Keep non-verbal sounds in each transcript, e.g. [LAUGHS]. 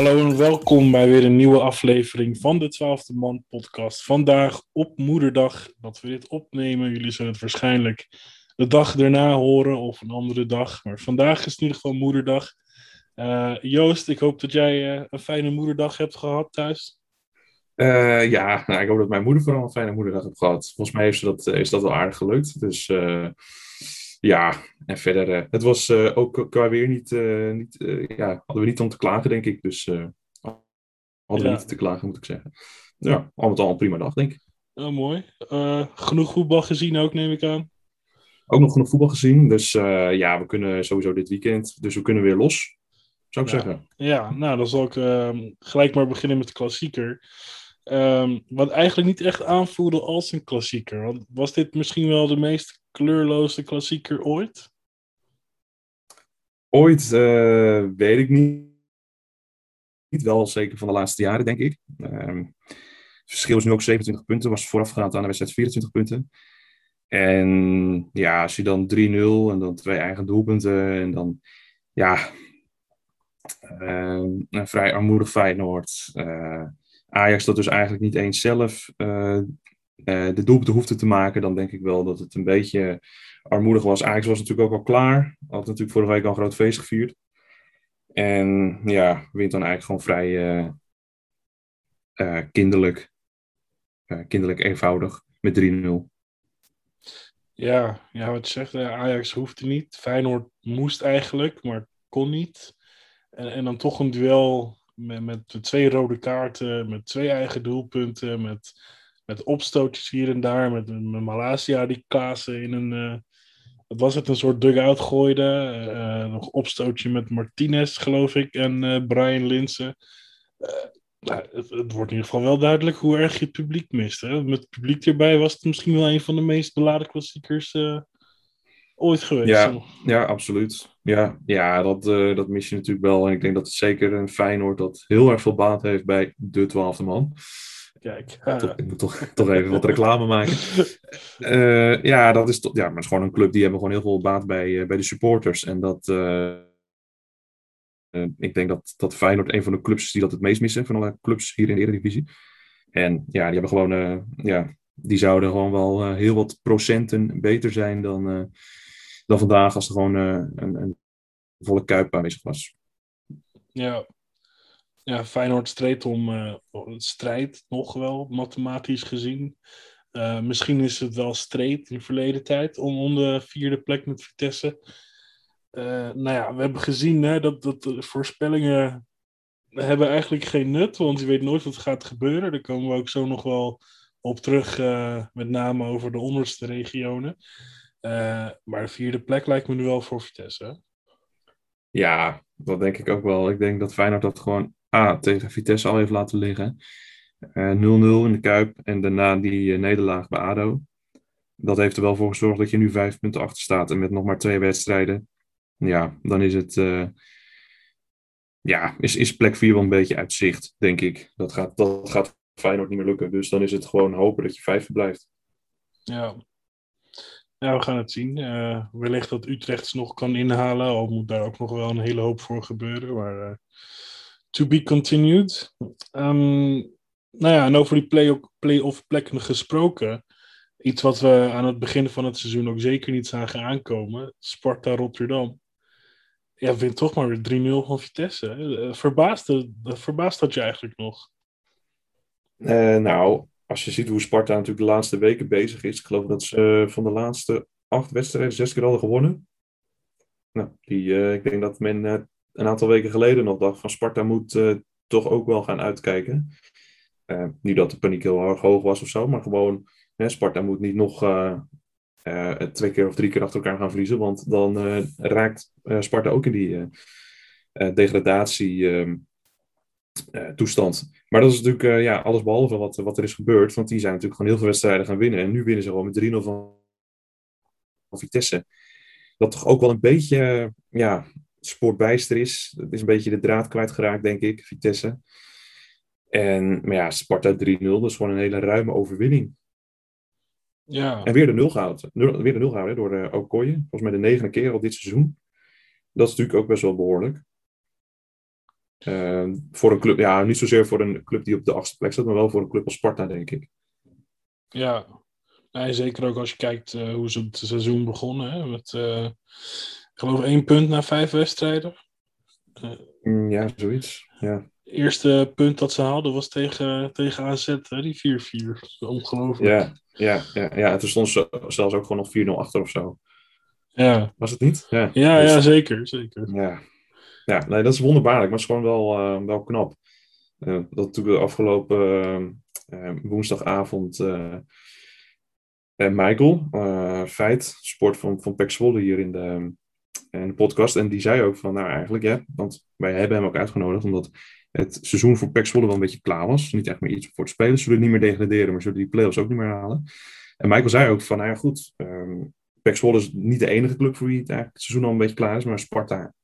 Hallo en welkom bij weer een nieuwe aflevering van de Twaalfde Man podcast. Vandaag op moederdag dat we dit opnemen. Jullie zullen het waarschijnlijk de dag erna horen of een andere dag. Maar vandaag is in ieder geval moederdag. Uh, Joost, ik hoop dat jij uh, een fijne moederdag hebt gehad thuis. Uh, ja, nou, ik hoop dat mijn moeder vooral een fijne moederdag heeft gehad. Volgens mij heeft dat, is dat wel aardig gelukt. Dus ja, en verder, uh, het was uh, ook qua weer niet, uh, niet ja, hadden we niet om te klagen, denk ik. Dus hadden we niet te klagen, moet ik zeggen. Ja, al met al een prima dag, denk ik. Oh, mooi. genoeg voetbal gezien ook, neem ik aan. Ook nog genoeg voetbal gezien. Dus ja, we kunnen sowieso dit weekend, dus we kunnen weer los, zou ik ja. zeggen. Ja, nou, dan zal ik ehm, gelijk maar beginnen met de klassieker. Um, wat eigenlijk niet echt aanvoelde als een klassieker. Want was dit misschien wel de meest kleurloze klassieker ooit? Ooit uh, weet ik niet. Niet wel zeker van de laatste jaren, denk ik. Um, het verschil is nu ook 27 punten. Was voorafgaand aan de wedstrijd 24 punten. En ja, als je dan 3-0 en dan twee eigen doelpunten. En dan, ja, uh, een vrij armoedig Feyenoord. Uh, Ajax dat dus eigenlijk niet eens zelf uh, uh, de doelpunten te maken, dan denk ik wel dat het een beetje armoedig was. Ajax was natuurlijk ook al klaar. Had natuurlijk vorige week al een groot feest gevierd. En ja, wint dan eigenlijk gewoon vrij uh, kinderlijk. kinderlijk eenvoudig met 3-0. Ja, ja, wat je zegt, Ajax hoefde niet. Feyenoord moest eigenlijk, maar kon niet. En, en dan toch een duel met, met twee rode kaarten, met twee eigen doelpunten, met, met opstootjes hier en daar, met, met Malasia die Klaassen in een, uh, wat was het, een soort dugout gooide. Uh, nog opstootje met Martinez, geloof ik, en uh, Brian Linsen. Nou, het, het, wordt in ieder geval wel duidelijk hoe erg je het publiek mist. Hè? Met het publiek erbij was het misschien wel een van de meest beladen klassiekers ooit geweest. Ja, ja absoluut. Ja, ja dat, uh, dat mis je natuurlijk wel. En ik denk dat het zeker een Feyenoord dat heel erg veel baat heeft bij de twaalfde man. Kijk. Toch, ik moet toch, toch even wat reclame maken. Uh, [LAUGHS] ja, dat is, toch, ja, maar het is gewoon een club die hebben gewoon heel veel baat bij, bij de supporters. En dat... ik denk dat, dat Feyenoord een van de clubs is die dat het meest missen van alle clubs hier in de Eredivisie. En ja, die hebben gewoon, ja, die zouden gewoon wel heel wat procenten beter zijn dan, dan vandaag als er gewoon uh, een, een, volle kuip aanwezig was. Ja, ja Feyenoord streed om uh, strijd nog wel, mathematisch gezien. Uh, misschien is het wel streed in de verleden tijd om, om de vierde plek met Vitesse. nou ja, we hebben gezien hè, dat, dat voorspellingen hebben eigenlijk geen nut, want je weet nooit wat gaat gebeuren. Daar komen we ook zo nog wel op terug, met name over de onderste regionen. Maar de vierde plek lijkt me nu wel voor Vitesse. Ja, dat denk ik ook wel. Ik denk dat Feyenoord dat gewoon A, tegen Vitesse al heeft laten liggen. 0-0 uh, in de Kuip en daarna die uh, nederlaag bij ADO. Dat heeft er wel voor gezorgd dat je nu vijf punten achter staat. En met nog maar twee wedstrijden, ja, dan is het... Uh, ja, is, is plek 4 wel een beetje uit zicht, denk ik. Dat gaat, dat gaat Feyenoord niet meer lukken. Dus dan is het gewoon hopen dat je vijfde blijft. Ja, we gaan het zien. Wellicht dat Utrecht nog kan inhalen, al moet daar ook nog wel een hele hoop voor gebeuren. Maar to be continued. Um, nou ja, en over die play-off play plekken gesproken. Iets wat we aan het begin van het seizoen ook zeker niet zagen aankomen. Sparta Rotterdam. Ja, wint toch maar weer 3-0 van Vitesse. Uh, verbaasd, verbaasd dat je eigenlijk nog? nou, als je ziet hoe Sparta natuurlijk de laatste weken bezig is. Ik geloof dat ze van de laatste acht wedstrijden zes keer hadden gewonnen. Nou, die, ik denk dat men een aantal weken geleden nog dacht van Sparta moet uh, toch ook wel gaan uitkijken. niet dat de paniek heel erg hoog was of zo, maar gewoon hè, Sparta moet niet nog twee keer of drie keer achter elkaar gaan verliezen. Want dan raakt Sparta ook in die degradatie ehm, toestand. Maar dat is natuurlijk ja, alles behalve wat, wat er is gebeurd. Want die zijn natuurlijk gewoon heel veel wedstrijden gaan winnen. En nu winnen ze gewoon met 3-0 van, van Vitesse. Dat toch ook wel een beetje ja, sportbijster is. Het is een beetje de draad kwijtgeraakt, denk ik, Vitesse. En maar ja, Sparta 3-0, dat is gewoon een hele ruime overwinning. Ja. En weer de nul gehaald. Weer de nul gehouden door uh, Okoye. Volgens mij de negende keer al dit seizoen. Dat is natuurlijk ook best wel behoorlijk. Uh, voor een club, ja, niet zozeer voor een club die op de achtste plek staat, maar wel voor een club als Sparta, denk ik. Ja, nee, zeker ook als je kijkt uh, hoe ze het seizoen begonnen. Hè, met, uh, ik geloof één punt na vijf wedstrijden. Mm, ja, zoiets. Ja. Eerste punt dat ze haalden was tegen, tegen AZ, hè, die 4-4. Ongelooflijk. Ja, ja, ja, ja. toen stond ze zelfs ook gewoon nog 4-0 achter of zo. Ja. Was het niet? Ja, ja, dus, ja zeker, zeker. Ja, ja nee, dat is wonderbaarlijk, maar het is gewoon wel, uh, wel knap. Uh, dat toen de afgelopen uh, woensdagavond Michael, Feit, sport van, van Pek Zwolle hier in de, in de podcast. En die zei ook van, nou eigenlijk, ja, want wij hebben hem ook uitgenodigd, omdat het seizoen voor Pek Zwolle wel een beetje klaar was. Niet echt meer iets voor te spelen. Ze zullen niet meer degraderen, maar zullen die play-offs ook niet meer halen. En Michael zei ook van, nou ja, goed, um, Zwolle is niet de enige club voor wie het, het seizoen al een beetje klaar is, maar Sparta,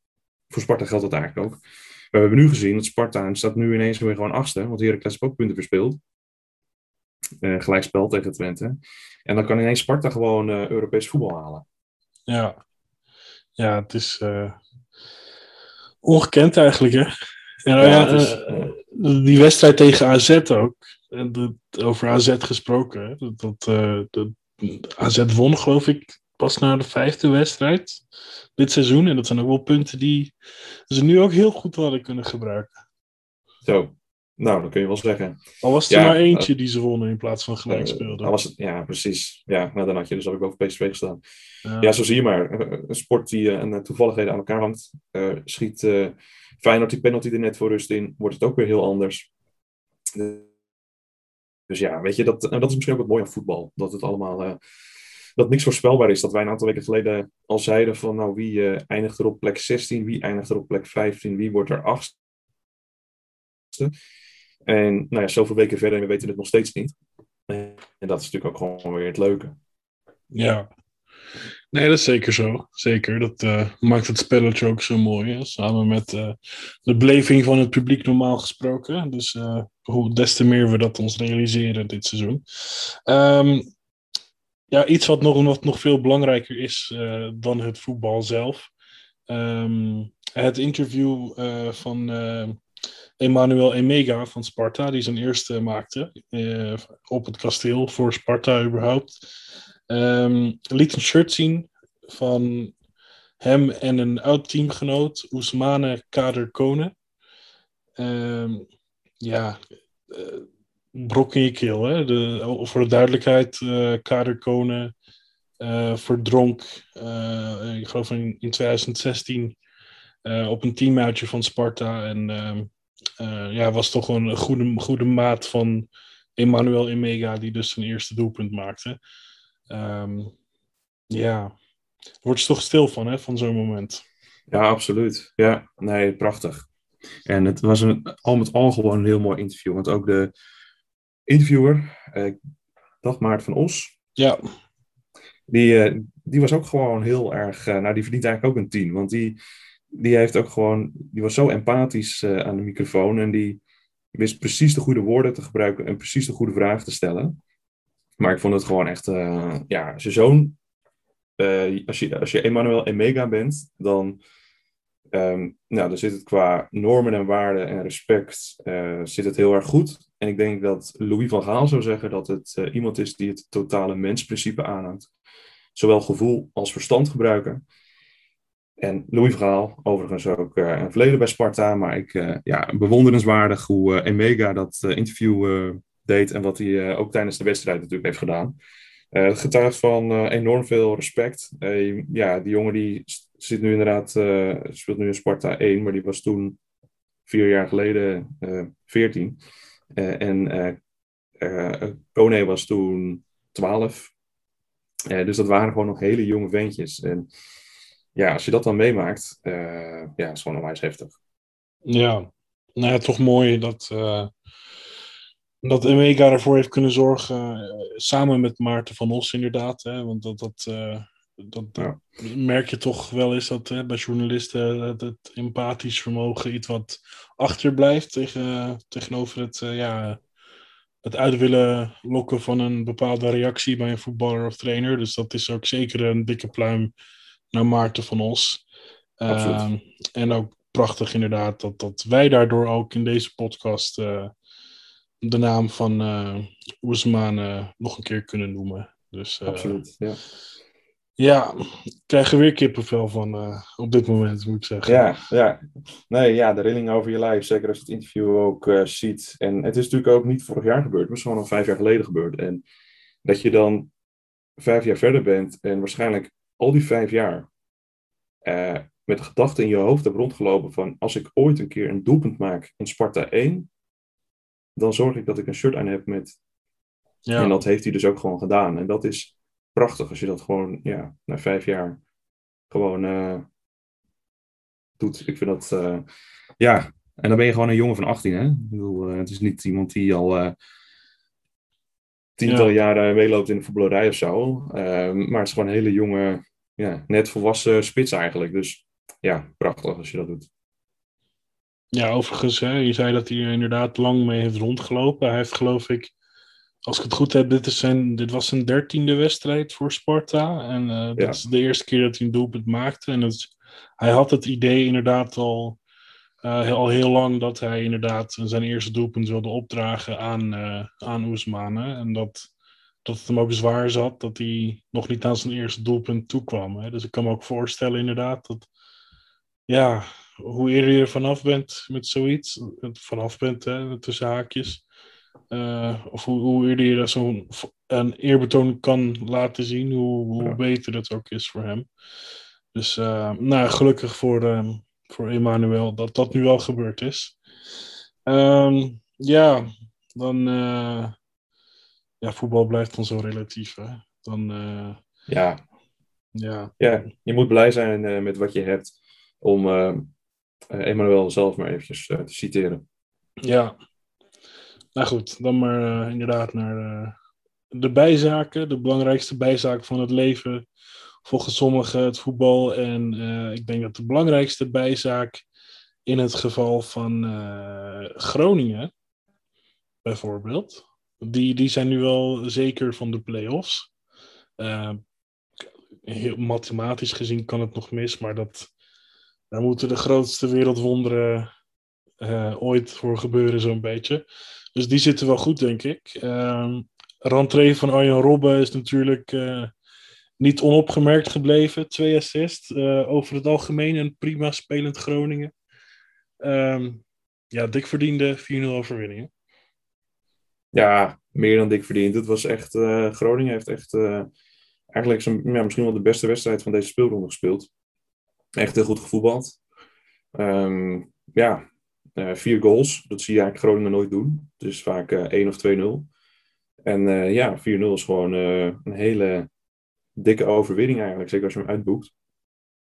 voor Sparta geldt dat eigenlijk ook. We hebben nu gezien dat Sparta staat nu ineens weer gewoon achtste, want Heracles heeft ook punten verspeeld. Uh, gelijkspel tegen Twente. En dan kan ineens Sparta gewoon uh, Europees voetbal halen. Ja, ja het is uh, ongekend eigenlijk, hè? Ja, ja, ja is, die wedstrijd tegen AZ ook. over AZ gesproken. Dat, dat, dat, AZ won, geloof ik, pas na de vijfde wedstrijd dit seizoen. En dat zijn ook wel punten die ze nu ook heel goed hadden kunnen gebruiken. Zo, nou, dat kun je wel zeggen. Al was er ja, maar eentje uh, die ze wonnen in plaats van gelijk speelden. Uh, was het, ja, precies. Ja, nou, dan had je dus ook over PSV gestaan. Ja, ja zo zie je maar. Een sport die uh, en toevalligheden aan elkaar hangt. schiet Feyenoord die penalty er net voor rust in. Wordt het ook weer heel anders. Dus ja, weet je, dat, en dat is misschien ook het mooie aan voetbal. Dat het allemaal dat niks voorspelbaar is. Dat wij een aantal weken geleden al zeiden van nou wie eindigt er op plek 16, wie eindigt er op plek 15, wie wordt er achtste. En nou ja, zoveel weken verder en we weten het nog steeds niet. En dat is natuurlijk ook gewoon weer het leuke. Ja. Nee, dat is zeker zo. Zeker. Dat uh, maakt het spelletje ook zo mooi. Hè? Samen met uh, de beleving van het publiek normaal gesproken. Dus uh, hoe, des te meer we dat ons realiseren dit seizoen. Um, ja, iets wat nog, wat nog veel belangrijker is dan het voetbal zelf. Um, het interview van Emmanuel Emega van Sparta, die zijn eerste maakte op het kasteel voor Sparta überhaupt. Um, liet een shirt zien van hem en een oud teamgenoot, Ousmane Kader Kone. Um, ja, brok in je keel. Hè? De, voor de duidelijkheid, uh, Kader Kone verdronk, ik geloof in, in 2016, op een teamuitje van Sparta. En ehm, ja, was toch een goede, goede maat van Emmanuel Emega, die dus zijn eerste doelpunt maakte. Um, ja, word je toch stil van, hè, van zo'n moment. Ja, absoluut. Ja, nee, prachtig. En het was een, al met al gewoon een heel mooi interview. Want ook de, interviewer, uh, Maart van Os. Ja. Die, uh, die was ook gewoon heel erg, uh, nou die verdient eigenlijk ook een tien. Want die, die heeft ook gewoon, die was zo empathisch aan de microfoon en die wist precies de goede woorden te gebruiken en precies de goede vragen te stellen. Maar ik vond het gewoon echt, ja, als je zo'n, als je, als je Emmanuel Emega bent, dan Um, nou, dan zit het qua normen en waarden en respect zit het heel erg goed. En ik denk dat Louis van Gaal zou zeggen dat het iemand is die het totale mensprincipe aanhangt. Zowel gevoel als verstand gebruiken. En Louis van Gaal, overigens ook uh, een verleden bij Sparta. Maar ik, ja, bewonderenswaardig hoe Emega dat interview deed. En wat hij ook tijdens de wedstrijd natuurlijk heeft gedaan. het getuigt van enorm veel respect. ja, die jongen die zit nu inderdaad, uh, speelt nu in Sparta 1, maar die was toen vier jaar geleden uh, 14. Uh, en uh, Kone was toen 12. dus dat waren gewoon nog hele jonge ventjes. En ja, als je dat dan meemaakt, ja, is gewoon onwijs heftig. Ja, nou ja, toch mooi dat, dat Emeka ervoor heeft kunnen zorgen, samen met Maarten van Os inderdaad. Hè, want dat, dat dat ja. merk je toch wel eens dat hè, bij journalisten het, het, empathisch vermogen iets wat achterblijft tegen, tegenover het, uh, ja, het uit willen lokken van een bepaalde reactie bij een voetballer of trainer. Dus dat is ook zeker een dikke pluim naar Maarten van Os. Uh, en ook prachtig inderdaad dat, dat wij daardoor ook in deze podcast uh, de naam van uh, Oesman nog een keer kunnen noemen. Dus, Absoluut, ja. Ja, ik krijg er weer kippenvel van op dit moment, moet ik zeggen. Ja, ja. Nee, ja, de rilling over je lijf, zeker als je het interview ook ziet. En het is natuurlijk ook niet vorig jaar gebeurd, maar het is gewoon al vijf jaar geleden gebeurd. En dat je dan vijf jaar verder bent en waarschijnlijk al die vijf jaar uh, met de gedachte in je hoofd hebt rondgelopen van als ik ooit een keer een doelpunt maak in Sparta 1, dan zorg ik dat ik een shirt aan heb met... Ja. En dat heeft hij dus ook gewoon gedaan. En dat is prachtig als je dat gewoon ja, na vijf jaar gewoon uh, doet. Ik vind dat... Uh, ja, en dan ben je gewoon een jongen van 18, hè? Ik bedoel, het is niet iemand die al tiental ja. jaren meeloopt in de voetballerij of zo. Ehm, maar het is gewoon een hele jonge, ja, net volwassen spits eigenlijk. Dus ja, prachtig als je dat doet. Ja, overigens, hè, je zei dat hij er inderdaad lang mee heeft rondgelopen. Hij heeft geloof ik, als ik het goed heb, dit, is zijn, dit was zijn dertiende wedstrijd voor Sparta. En uh, dat is de eerste keer dat hij een doelpunt maakte. En het, hij had het idee inderdaad al, uh, al heel lang dat hij inderdaad zijn eerste doelpunt wilde opdragen aan, uh, aan Oesmane. En dat, dat het hem ook zwaar zat dat hij nog niet aan zijn eerste doelpunt toekwam. Hè. Dus ik kan me ook voorstellen inderdaad dat ja, hoe eerder je er vanaf bent met zoiets, vanaf bent hè, tussen haakjes, uh, of hoe, hoe eerder je zo'n een eerbetoon kan laten zien, hoe, hoe ja. beter dat ook is voor hem. Dus uh, nou, gelukkig voor, um, voor Emmanuel dat dat nu wel gebeurd is. Um, ja, dan. Uh, ja, voetbal blijft dan zo relatief. Hè? Dan. ja. Ja. ja, je moet blij zijn met wat je hebt om Emmanuel zelf maar eventjes te citeren. Ja. Nou goed, dan maar inderdaad naar de bijzaken. De belangrijkste bijzaak van het leven. Volgens sommigen het voetbal. En ik denk dat de belangrijkste bijzaak in het geval van Groningen, bijvoorbeeld. Die, die zijn nu wel zeker van de play-offs. heel mathematisch gezien kan het nog mis, maar dat, daar moeten de grootste wereldwonderen uh, ooit voor gebeuren, zo'n beetje. Dus die zitten wel goed, denk ik. Uh, Rentree van Arjen Robben is natuurlijk uh, niet onopgemerkt gebleven. Twee assists. Uh, over het algemeen een prima spelend Groningen. Um, ja, dik verdiende 4-0 overwinningen. Ja, meer dan dik verdiend. Het was echt, Groningen heeft echt eigenlijk zijn, ja, misschien wel de beste wedstrijd van deze speelronde gespeeld. Echt heel goed gevoetbald. Um, ja, uh, vier goals. Dat zie je eigenlijk Groningen nooit doen. Het is vaak uh, eh, 1 of 2-0. En uh, ja, 4-0 is gewoon een hele dikke overwinning eigenlijk. Zeker als je hem uitboekt.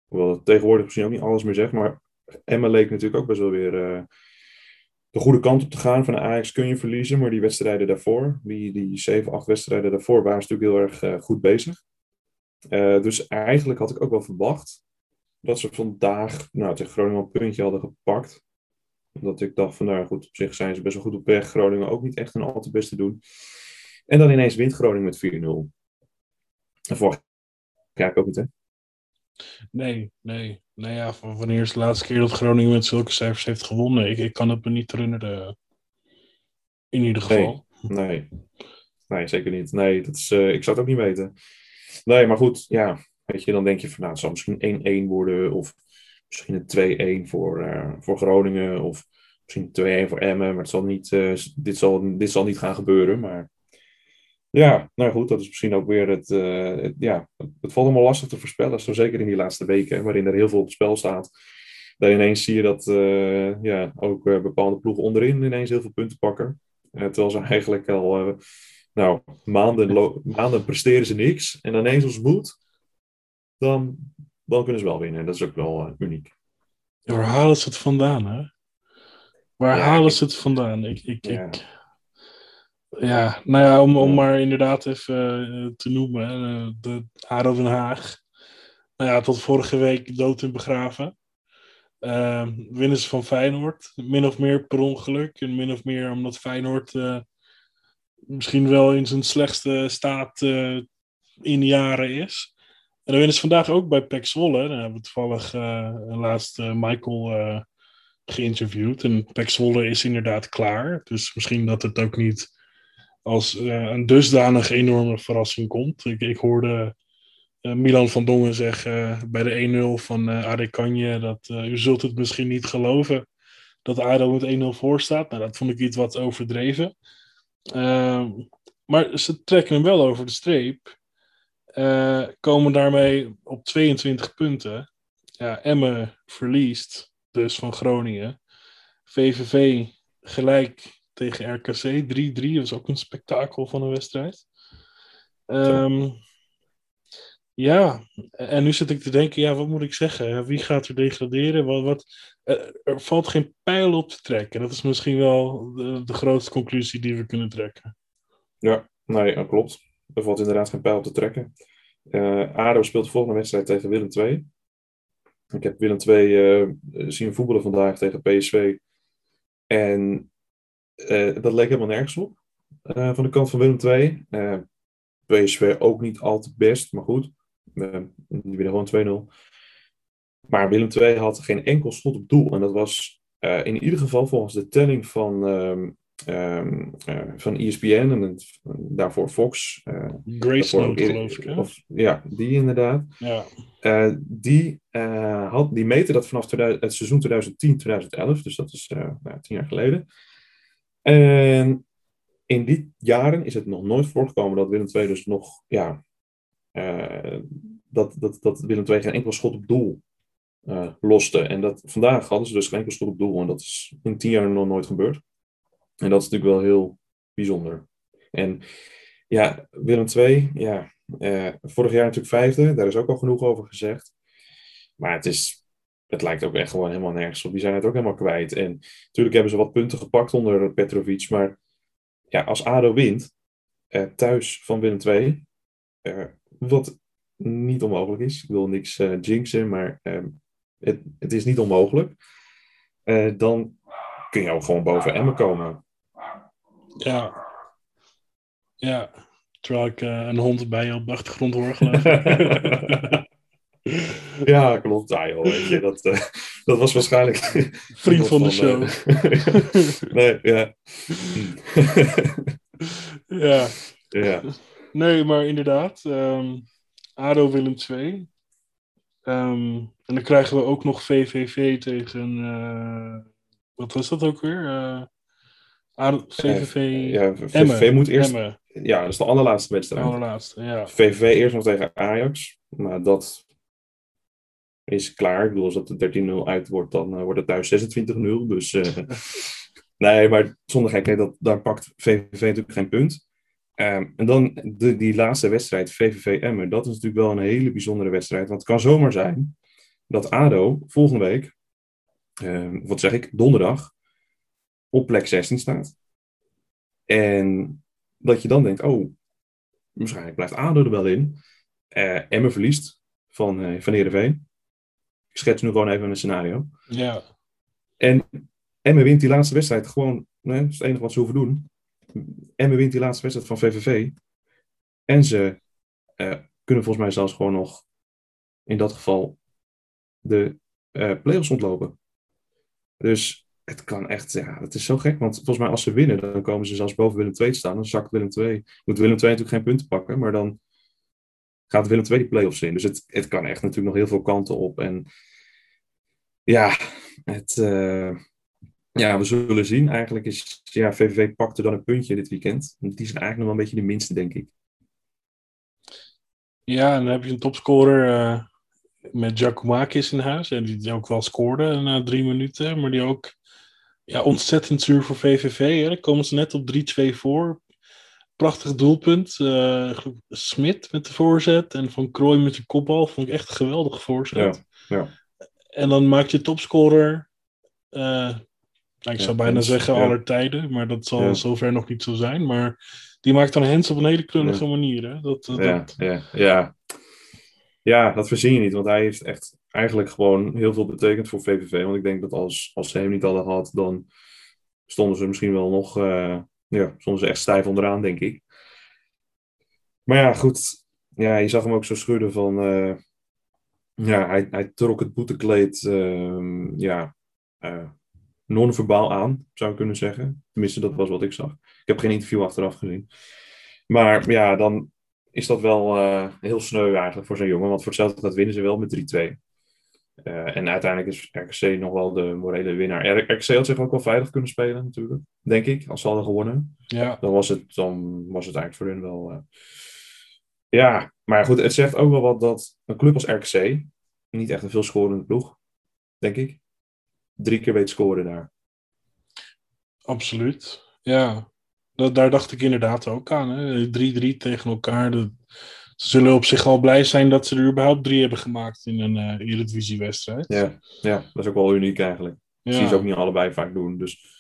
Hoewel het tegenwoordig misschien ook niet alles meer zegt. Maar Emma leek natuurlijk ook best wel weer de goede kant op te gaan. Van de Ajax kun je verliezen. Maar die wedstrijden daarvoor, die, die 7, 8 wedstrijden daarvoor, waren ze natuurlijk heel erg goed bezig. dus eigenlijk had ik ook wel verwacht dat ze vandaag nou, tegen Groningen een puntje hadden gepakt. Omdat ik dacht van nou goed, op zich zijn ze best wel goed op weg. Groningen ook niet echt een al te beste doen. En dan ineens wint Groningen met 4-0. En vorig jaar ook niet hè? Nee, nee. Nou ja, wanneer is de laatste keer dat Groningen met zulke cijfers heeft gewonnen? Ik, ik kan het me niet herinneren. In ieder geval. Nee, nee. nee zeker niet. Nee, dat is, uh, ik zou het ook niet weten. Nee, maar goed, ja. Weet je, dan denk je van nou, het zal misschien 1-1 worden of misschien een 2-1 voor, uh, voor Groningen of misschien 2-1 voor Emmen, maar het zal niet, uh, dit, zal, dit zal niet gaan gebeuren. Maar ja, nou goed, dat is misschien ook weer het, uh, het ja, het valt allemaal lastig te voorspellen, zo zeker in die laatste weken, waarin er heel veel op het spel staat. Dan ineens zie je dat ja, ook bepaalde ploegen onderin ineens heel veel punten pakken. terwijl ze eigenlijk al nou, maanden, maanden presteren ze niks. En ineens als het moet, dan, dan kunnen ze wel winnen. Dat is ook wel uniek. Waar halen ze het vandaan, hè? Waar ja, halen ze het vandaan? Ik, ik, ja. ik, ja, nou ja, om, om maar inderdaad even uh, te noemen. Uh, de ADO Den Haag. Nou ja, tot vorige week dood en begraven. Uh, winnen ze van Feyenoord. Min of meer per ongeluk. En min of meer omdat Feyenoord misschien wel in zijn slechtste staat in jaren is. En dan winnen ze vandaag ook bij Pek Zwolle. Dan hebben we toevallig laatst Michael geïnterviewd. En Pek Zwolle is inderdaad klaar. Dus misschien dat het ook niet als uh, een dusdanig enorme verrassing komt. Ik, ik hoorde uh, Milan van Dongen zeggen uh, bij de 1-0 van uh, AD Kanje dat u zult het misschien niet geloven dat ADO met 1-0 voor staat. Nou, dat vond ik iets wat overdreven. Ehm, maar ze trekken hem wel over de streep. komen daarmee op 22 punten. Ja, verliest dus van Groningen. VVV gelijk tegen RKC 3-3. Dat was ook een spektakel van een wedstrijd. Um, ja, en nu zit ik te denken, ja, wat moet ik zeggen? Wie gaat er degraderen? Wat, wat, er valt geen pijl op te trekken. Dat is misschien wel de, de grootste conclusie die we kunnen trekken. Ja, nee, dat klopt. Er valt inderdaad geen pijl op te trekken. Uh, ADO speelt de volgende wedstrijd tegen Willem II. Ik heb Willem II uh, zien voetballen vandaag tegen PSV. En uh, dat leek helemaal nergens op. Uh, van de kant van Willem II. PSV ook niet al te best, maar goed. die winnen gewoon 2-0. Maar Willem II had geen enkel schot op doel. En dat was in ieder geval volgens de telling van um, Um, uh, van ESPN en het, daarvoor Fox. Uh, Grace Note, geloof ik. Of, ja, die inderdaad. Ja. Uh, die, had, die meten dat vanaf 2000, het seizoen 2010-2011, dus dat is nou, tien jaar geleden. En in die jaren is het nog nooit voorgekomen dat Willem II dus nog, ja, dat, dat, dat Willem II geen enkel schot op doel loste. En dat, vandaag hadden ze dus geen enkel schot op doel en dat is in tien jaar nog nooit gebeurd. En dat is natuurlijk wel heel bijzonder. En ja, Willem II, ja, uh, vorig jaar natuurlijk vijfde, daar is ook al genoeg over gezegd. Maar het, is, het lijkt ook echt gewoon helemaal nergens op. Die zijn het ook helemaal kwijt. En natuurlijk hebben ze wat punten gepakt onder Petrovic. Maar ja, als ADO wint, uh, thuis van Willem II, uh, wat niet onmogelijk is. Ik wil niks jinxen, maar het, het is niet onmogelijk. dan kun je ook gewoon boven Emmen komen. Ja. Ja. Terwijl ik uh, een hond bij je op de achtergrond hoor [LAUGHS] [LAUGHS] ja, klopt. Joh, weet je, dat, uh, dat was waarschijnlijk... Vriend [LAUGHS] van de show. Uh, [LAUGHS] nee, ja. ja. Ja. Nee, maar inderdaad. Um, ADO Willem 2. Um, ehm, en dan krijgen we ook nog VVV tegen... Uh, wat was dat ook weer? Uh, VVV, ja, VVV moet eerst. Ja, dat is de allerlaatste wedstrijd. De allerlaatste, ja. VVV eerst nog tegen Ajax. Maar dat is klaar. Ik bedoel, als dat de 13-0 uit wordt, dan uh, wordt het thuis 26-0. Dus uh, [LAUGHS] nee, maar zonder gekheid, dat, daar pakt VVV natuurlijk geen punt. Um, en dan de, die laatste wedstrijd, VVV Emmer, dat is natuurlijk wel een hele bijzondere wedstrijd. Want het kan zomaar zijn dat ADO volgende week, um, wat zeg ik, donderdag, op plek 16 staat. En dat je dan denkt, oh, waarschijnlijk blijft ADO er wel in. Uh, Emmen verliest van, uh, van Heerenveen. Ik schets nu gewoon even een scenario. Ja. En Emmen wint die laatste wedstrijd gewoon, nee, dat is het enige wat ze hoeven doen. Emmen wint die laatste wedstrijd van VVV. En ze uh, kunnen volgens mij zelfs gewoon nog, in dat geval, de uh, play-offs ontlopen. Dus het kan echt, ja, het is zo gek. Want volgens mij als ze winnen, dan komen ze zelfs boven Willem II te staan. Dan zakt Willem II. Moet Willem II natuurlijk geen punten pakken, maar dan gaat Willem II die play-offs in. Dus het, het kan echt natuurlijk nog heel veel kanten op. En ja, het, uh, ja, we zullen zien. Eigenlijk is, ja, VVV pakte dan een puntje dit weekend. Die zijn eigenlijk nog wel een beetje de minste, denk ik. Ja, en dan heb je een topscorer uh, met Giacomakis in huis. En die ook wel scoorde na drie minuten, maar die ook ja, ontzettend zuur voor VVV. Hè. Komen ze net op 3-2 voor. Prachtig doelpunt. Uh, Smit met de voorzet en Van Krooi met de kopbal. Vond ik echt een geweldige voorzet. Ja, ja. En dan maakt je topscorer. Uh, nou, ik zou bijna zeggen aller tijden, maar dat zal zover nog niet zo zijn. Maar die maakt dan Hens op een hele krullige manier. Hè? Dat, dat, ja, ja, ja. ja, dat verzin je niet, want hij heeft echt eigenlijk gewoon heel veel betekent voor VVV. Want ik denk dat als, als ze hem niet hadden gehad, dan stonden ze misschien wel nog, uh, ja, ze echt stijf onderaan, denk ik. Maar ja, goed. Ja, je zag hem ook zo schudden van, uh, ja, hij, hij trok het boetekleed, uh, ja, uh, non-verbaal aan, zou ik kunnen zeggen. Tenminste, dat was wat ik zag. Ik heb geen interview achteraf gezien. Maar ja, dan is dat wel uh, heel sneu eigenlijk voor zo'n jongen. Want voor hetzelfde dat winnen ze wel met 3-2. Uh, eh, en uiteindelijk is RKC nog wel de morele winnaar. RKC had zich ook wel veilig kunnen spelen natuurlijk, denk ik. Als ze hadden gewonnen. Ja. Dan, was het, dan was het eigenlijk voor hun wel... Uh... Ja, maar goed, het zegt ook wel wat dat een club als RKC... niet echt een veel scorende ploeg, denk ik. Drie keer weet scoren daar. Absoluut, ja. Dat, daar dacht ik inderdaad ook aan. 3-3 tegen elkaar. Ze zullen op zich al blij zijn dat ze er überhaupt drie hebben gemaakt in een uh, Eredivisie-wedstrijd. Ja, ja, dat is ook wel uniek eigenlijk. Ja. zie ze ook niet allebei vaak doen. Dus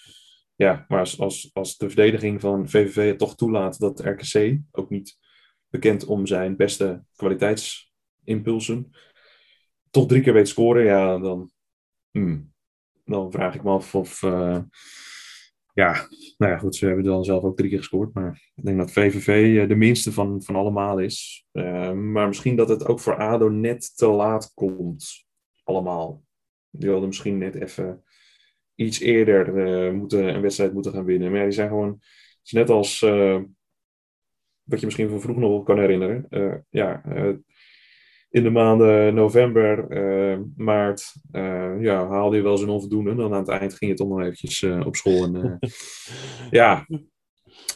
ja, maar als, als, als de verdediging van VVV het toch toelaat dat RKC, ook niet bekend om zijn beste kwaliteitsimpulsen, toch drie keer weet scoren, ja, dan, hmm, dan vraag ik me af of, uh, ja, nou ja, goed, ze hebben dan zelf ook drie keer gescoord. Maar ik denk dat VVV eh, de minste van, van allemaal is. Uh, maar misschien dat het ook voor ADO net te laat komt. Allemaal. Die wilden misschien net even iets eerder uh, moeten, een wedstrijd moeten gaan winnen. Maar ja, die zijn gewoon... Het is net als... wat je misschien van vroeger nog kan herinneren. ja, in de maanden november, uh, maart, uh, ja, haalde je wel zijn onvoldoende. Dan aan het eind ging je toch nog eventjes uh, op school en [LAUGHS] ja,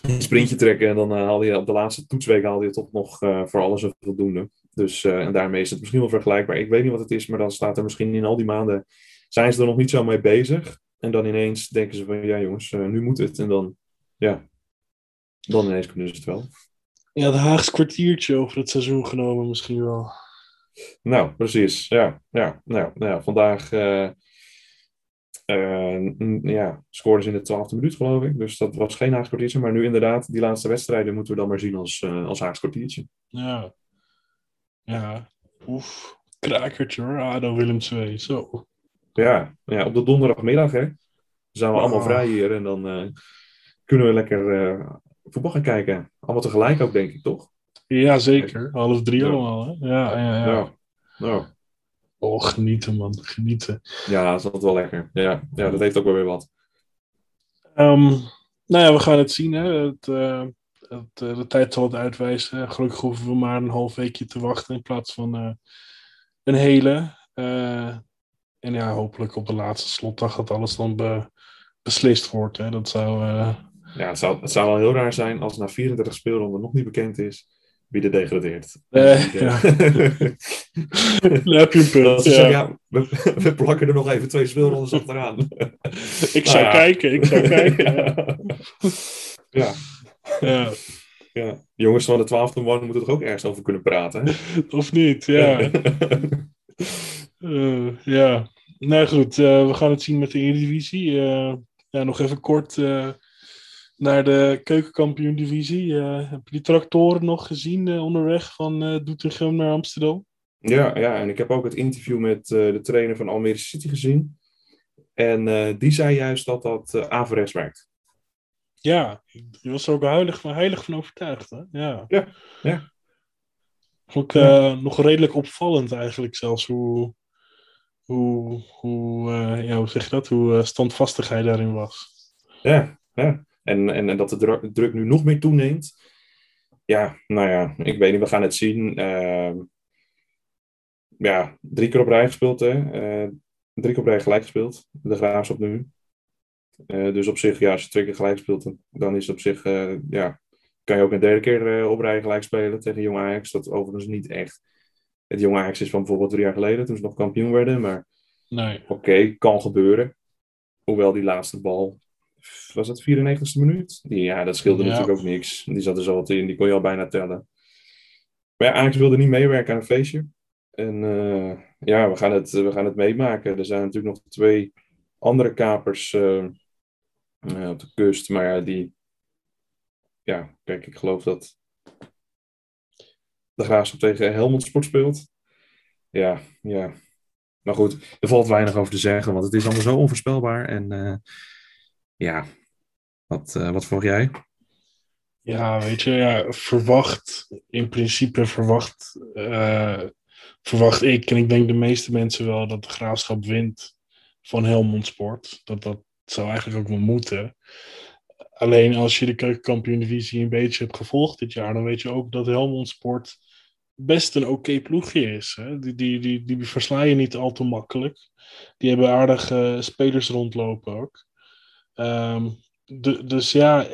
een sprintje trekken. En dan haalde je op de laatste toetsweek haalde je toch nog voor alles een voldoende. Dus en daarmee is het misschien wel vergelijkbaar. Ik weet niet wat het is, maar dan staat er misschien in al die maanden, zijn ze er nog niet zo mee bezig. En dan ineens denken ze van, ja jongens, nu moet het. En dan, ja, dan ineens kunnen ze het wel. Ja, de Haagse kwartiertje over het seizoen genomen misschien wel. Nou, precies. Ja, ja, nou, nou vandaag uh, uh, ja, scoorden ze in de twaalfde minuut, geloof ik. Dus dat was geen Haagse kwartiertje. Maar nu inderdaad, die laatste wedstrijden moeten we dan maar zien als, uh, als kwartiertje. Ja. Ja. Oef. Krakertje hoor. ADO Willem II. Zo. Ja. ja, op de donderdagmiddag hè. Dan zijn we oh. allemaal vrij hier. En dan kunnen we lekker voetbal gaan kijken. Allemaal tegelijk ook, denk ik, toch? Ja, zeker. Half drie allemaal, hè? Ja, ja, ja. ja. Nou. Oh, genieten, man. Genieten. Ja, dat is altijd wel lekker. Ja, ja dat heeft ook wel weer wat. Um, nou ja, we gaan het zien, hè. Het, uh, het, uh, de tijd zal het uitwijzen. Gelukkig hoeven we maar een half weekje te wachten in plaats van uh, een hele. en ja, hopelijk op de laatste slotdag dat alles dan be, beslist wordt. Hè. Dat zou... Ja, het zou, het zou wel heel raar zijn als na 34 speelronden nog niet bekend is wie er degradeert. Uh, ja. [LAUGHS] Dan heb je een punt. Ja. Zeggen, ja, we, we, plakken er nog even twee speelrondes achteraan. [LAUGHS] ik zou nou, kijken, ik zou kijken. ja. [LAUGHS] ja. ja. Jongens van de twaalfde man moeten er ook ergens over kunnen praten. Of niet, ja. uh, ja. Nou goed, uh, we gaan het zien met de Eredivisie. ja, nog even kort naar de keukenkampioen-divisie. Uh, heb je die tractoren nog gezien uh, onderweg van uh, Doetinchem naar Amsterdam? Ja, ja, en ik heb ook het interview met de trainer van Almere City gezien. En die zei juist dat dat uh, averechts werkt. Ja, die was er ook heilig van, heilig van overtuigd. Hè? Ja, ja. ja. Ook nog redelijk opvallend eigenlijk zelfs hoe, hoe, hoe, ja, hoe zeg je dat, hoe standvastig hij daarin was. Ja, ja. En, en, en dat de druk nu nog meer toeneemt. Ja, nou ja, ik weet niet, we gaan het zien. Uh, ja, drie keer op rij gespeeld, hè. Uh, drie keer op rij gelijk gespeeld. De Graafschap nu. Uh, dus op zich, ja, als je twee keer gelijk speelt, dan is het op zich, uh, ja, kan je ook een derde keer op rij gelijk spelen tegen Jong Ajax. Dat overigens niet echt. Het Jong Ajax is van bijvoorbeeld drie jaar geleden, toen ze nog kampioen werden. Maar nee. oké, okay, kan gebeuren. Hoewel die laatste bal was het 94ste minuut? ja, dat scheelde natuurlijk ook niks. Die zat er zo wat in, die kon je al bijna tellen. Maar ja, Ajax wilde niet meewerken aan een feestje. En uh, ja, we gaan, het, we gaan het meemaken. Er zijn natuurlijk nog twee andere kapers uh, uh, op de kust. Maar ja, die... Ja, kijk, ik geloof dat de Graafschap tegen Helmond Sport speelt. Ja, ja. Maar goed, er valt weinig over te zeggen, want het is allemaal zo onvoorspelbaar. En ja, wat, uh, wat jij? Ja, weet je, ja, verwacht, in principe verwacht, uh, verwacht ik, en ik denk de meeste mensen wel, dat de graafschap wint van Helmond Sport. Dat dat zou eigenlijk ook wel moeten. Alleen als je de keukenkampioen-divisie een beetje hebt gevolgd dit jaar, dan weet je ook dat Helmond Sport best een oké ploegje is. Hè? Die, die, die, die versla je niet al te makkelijk. Die hebben aardige spelers rondlopen ook. Ehm, dus ja,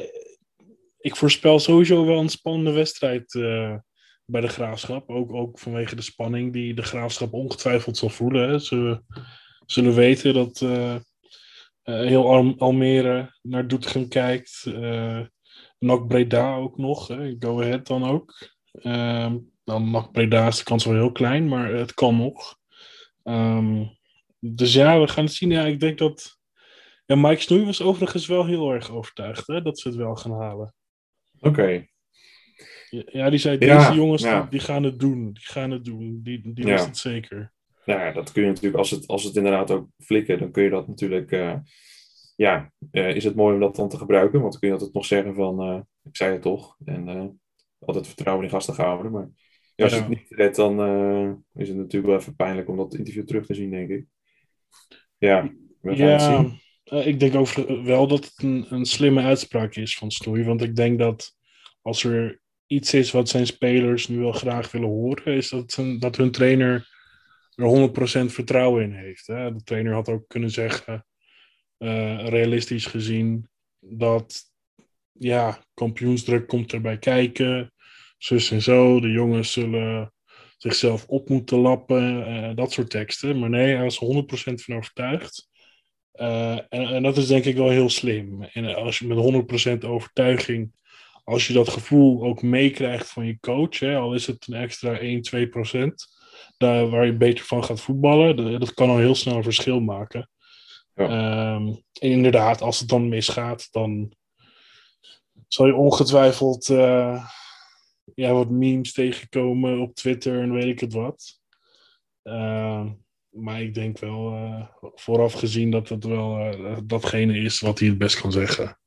ik voorspel sowieso wel een spannende wedstrijd uh, bij de Graafschap. Ook, ook vanwege de spanning die de Graafschap ongetwijfeld zal voelen. Ze zullen weten dat uh, uh, heel Almere naar Doetinchem kijkt. Uh, Breda ook nog. Hè. Go Ahead dan ook. Ehm, dan NAC Breda is de kans wel heel klein, maar het kan nog. Um, dus ja, we gaan het zien. Ja, ik denk dat... Ja, Mike Snoei was overigens wel heel erg overtuigd hè, dat ze het wel gaan halen. Oké. Ja, die zei, deze jongens Die, gaan het doen. Die gaan het doen. Die, die wist het zeker. Ja, dat kun je natuurlijk, als het, als het inderdaad ook flikken, dan kun je dat natuurlijk, uh, ja, uh, is het mooi om dat dan te gebruiken, want dan kun je altijd nog zeggen van, uh, ik zei het toch, en altijd vertrouwen in gasten houden, maar ja, als je het niet redt, dan is het natuurlijk wel even pijnlijk om dat interview terug te zien, denk ik. Ja, we gaan ja, het zien. Ik denk ook wel dat het een, een slimme uitspraak is van Stoei, want ik denk dat als er iets is wat zijn spelers nu wel graag willen horen, is dat, dat hun trainer er 100% vertrouwen in heeft. Hè? De trainer had ook kunnen zeggen, uh, realistisch gezien, dat ja, kampioensdruk komt erbij kijken, zus en zo, de jongens zullen zichzelf op moeten lappen, dat soort teksten. Maar nee, hij was 100% van overtuigd. Uh, en, en, dat is denk ik wel heel slim. En als je met 100% overtuiging als je dat gevoel ook meekrijgt van je coach, hè, al is het een extra 1, 2 procent, daar, waar je beter van gaat voetballen, dat, dat kan al heel snel een verschil maken. Ja. Um, en inderdaad, als het dan misgaat, dan zal je ongetwijfeld uh, ja, wat memes tegenkomen op Twitter en weet ik het wat. Uh, maar ik denk wel uh, vooraf gezien dat het wel uh, datgene is wat hij het best kan zeggen.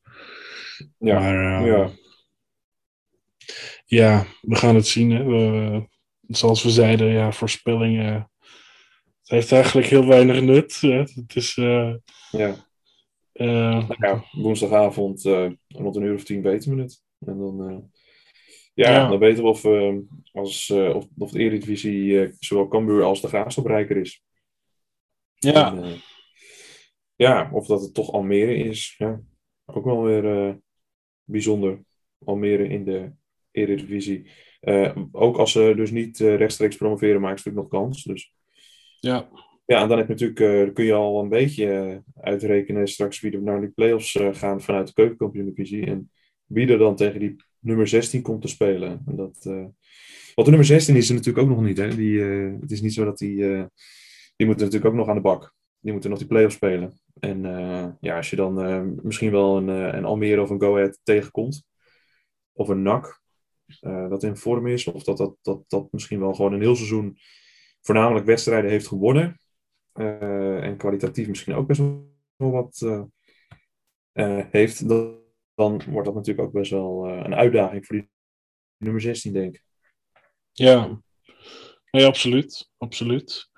Ja, maar, ja. Ja, we gaan het zien. Hè. We, zoals we zeiden, ja, voorspellingen. Het heeft eigenlijk heel weinig nut. Hè. Het is. Uh, ja. Ja, woensdagavond rond een uur of tien weten we het. En dan, ja, ja, dan weten we of, als, of, of de Eredivisie zowel Cambuur als de Graafschap rijker is. Ja. En, ja, of dat het toch Almere is. Ja, ook wel weer bijzonder. Almere in de Eredivisie. Uh, ook als ze dus niet uh, rechtstreeks promoveren, maken ze natuurlijk nog kans. Dus. Ja. Ja, en dan heb je natuurlijk, kun je al een beetje uitrekenen straks wie er naar die play-offs gaan vanuit de keukenkampioen-divisie. En wie er dan tegen die nummer 16 komt te spelen. En dat, want de nummer 16 is er natuurlijk ook nog niet. Hè? Die, het is niet zo dat die, die moeten natuurlijk ook nog aan de bak. Die moeten nog die play-offs spelen. En ja, als je dan misschien wel een, een Almere of een Go Ahead tegenkomt, of een NAC, dat in vorm is. Of dat, dat, dat dat misschien wel gewoon een heel seizoen voornamelijk wedstrijden heeft gewonnen. En kwalitatief misschien ook best wel wat heeft. Dan, dan wordt dat natuurlijk ook best wel een uitdaging voor die nummer 16, denk ik. Ja, nee, absoluut. absoluut.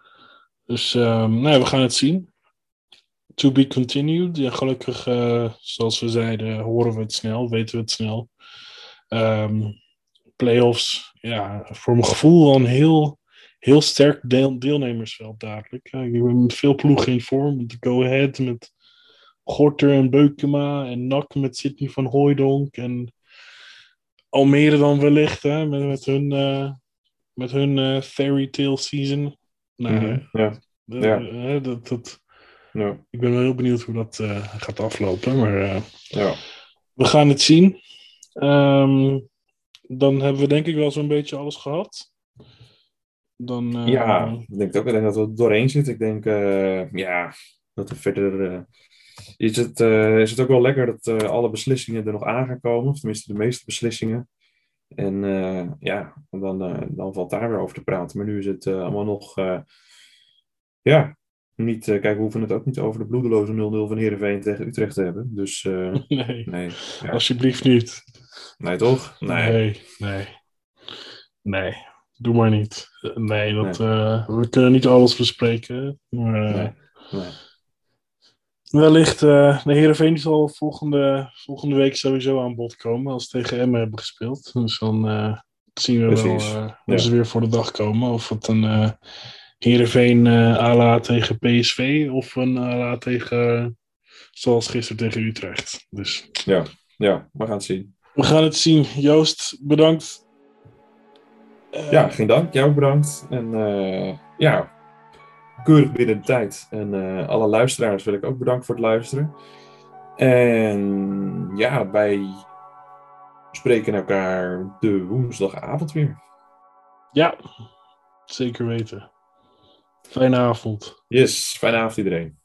Dus um, nee, we gaan het zien. To be continued. Ja, gelukkig, zoals we zeiden, horen we het snel, weten we het snel. Um, playoffs, ja, voor mijn gevoel een heel, heel sterk deel, deelnemersveld dadelijk. Ja, ik ben veel ploegen in vorm. Met Go Ahead, met Gorter en Beukema en Nak met Sidney van Hooijdonk en Almere dan wellicht, hè, met, met hun, uh, met hun uh, fairy tale season. Nou, mm -hmm. ja. ja. Uh, dat, dat, ja. Ik ben wel heel benieuwd hoe dat gaat aflopen, maar ja. we gaan het zien. Um, dan hebben we denk ik wel zo'n beetje alles gehad. Dan, uh... Ja, ik denk ook ik denk dat we doorheen zitten. Ik denk, ja, dat we verder... Is, het, is het ook wel lekker dat alle beslissingen er nog aan gaan komen. Of tenminste de meeste beslissingen. En ja, dan, dan valt daar weer over te praten. Maar nu is het allemaal nog... ja, niet, kijk, we hoeven het ook niet over de bloedeloze 0-0 van Heerenveen tegen Utrecht te hebben. Dus [LAUGHS] nee, nee ja. alsjeblieft niet. Nee, toch? Nee. nee. Nee, nee. Doe maar niet. Nee, dat, nee. We kunnen niet alles bespreken. Maar, nee. Wellicht, uh, de Heerenveen zal volgende, volgende week sowieso aan bod komen als ze tegen Emmen hebben gespeeld. Dus dan uh, zien we Precies. wel uh, ja. ze weer voor de dag komen. Of het een uh, Heerenveen ala tegen PSV of een ala tegen, zoals gisteren tegen Utrecht. Dus. Ja, ja, we gaan het zien. We gaan het zien. Joost, bedankt. ja, geen dank. Jou bedankt. En ja, keurig binnen de tijd. En uh, alle luisteraars wil ik ook bedanken voor het luisteren. En ja, wij spreken elkaar de woensdagavond weer. Ja, zeker weten. Fijne avond. Yes, fijne avond iedereen.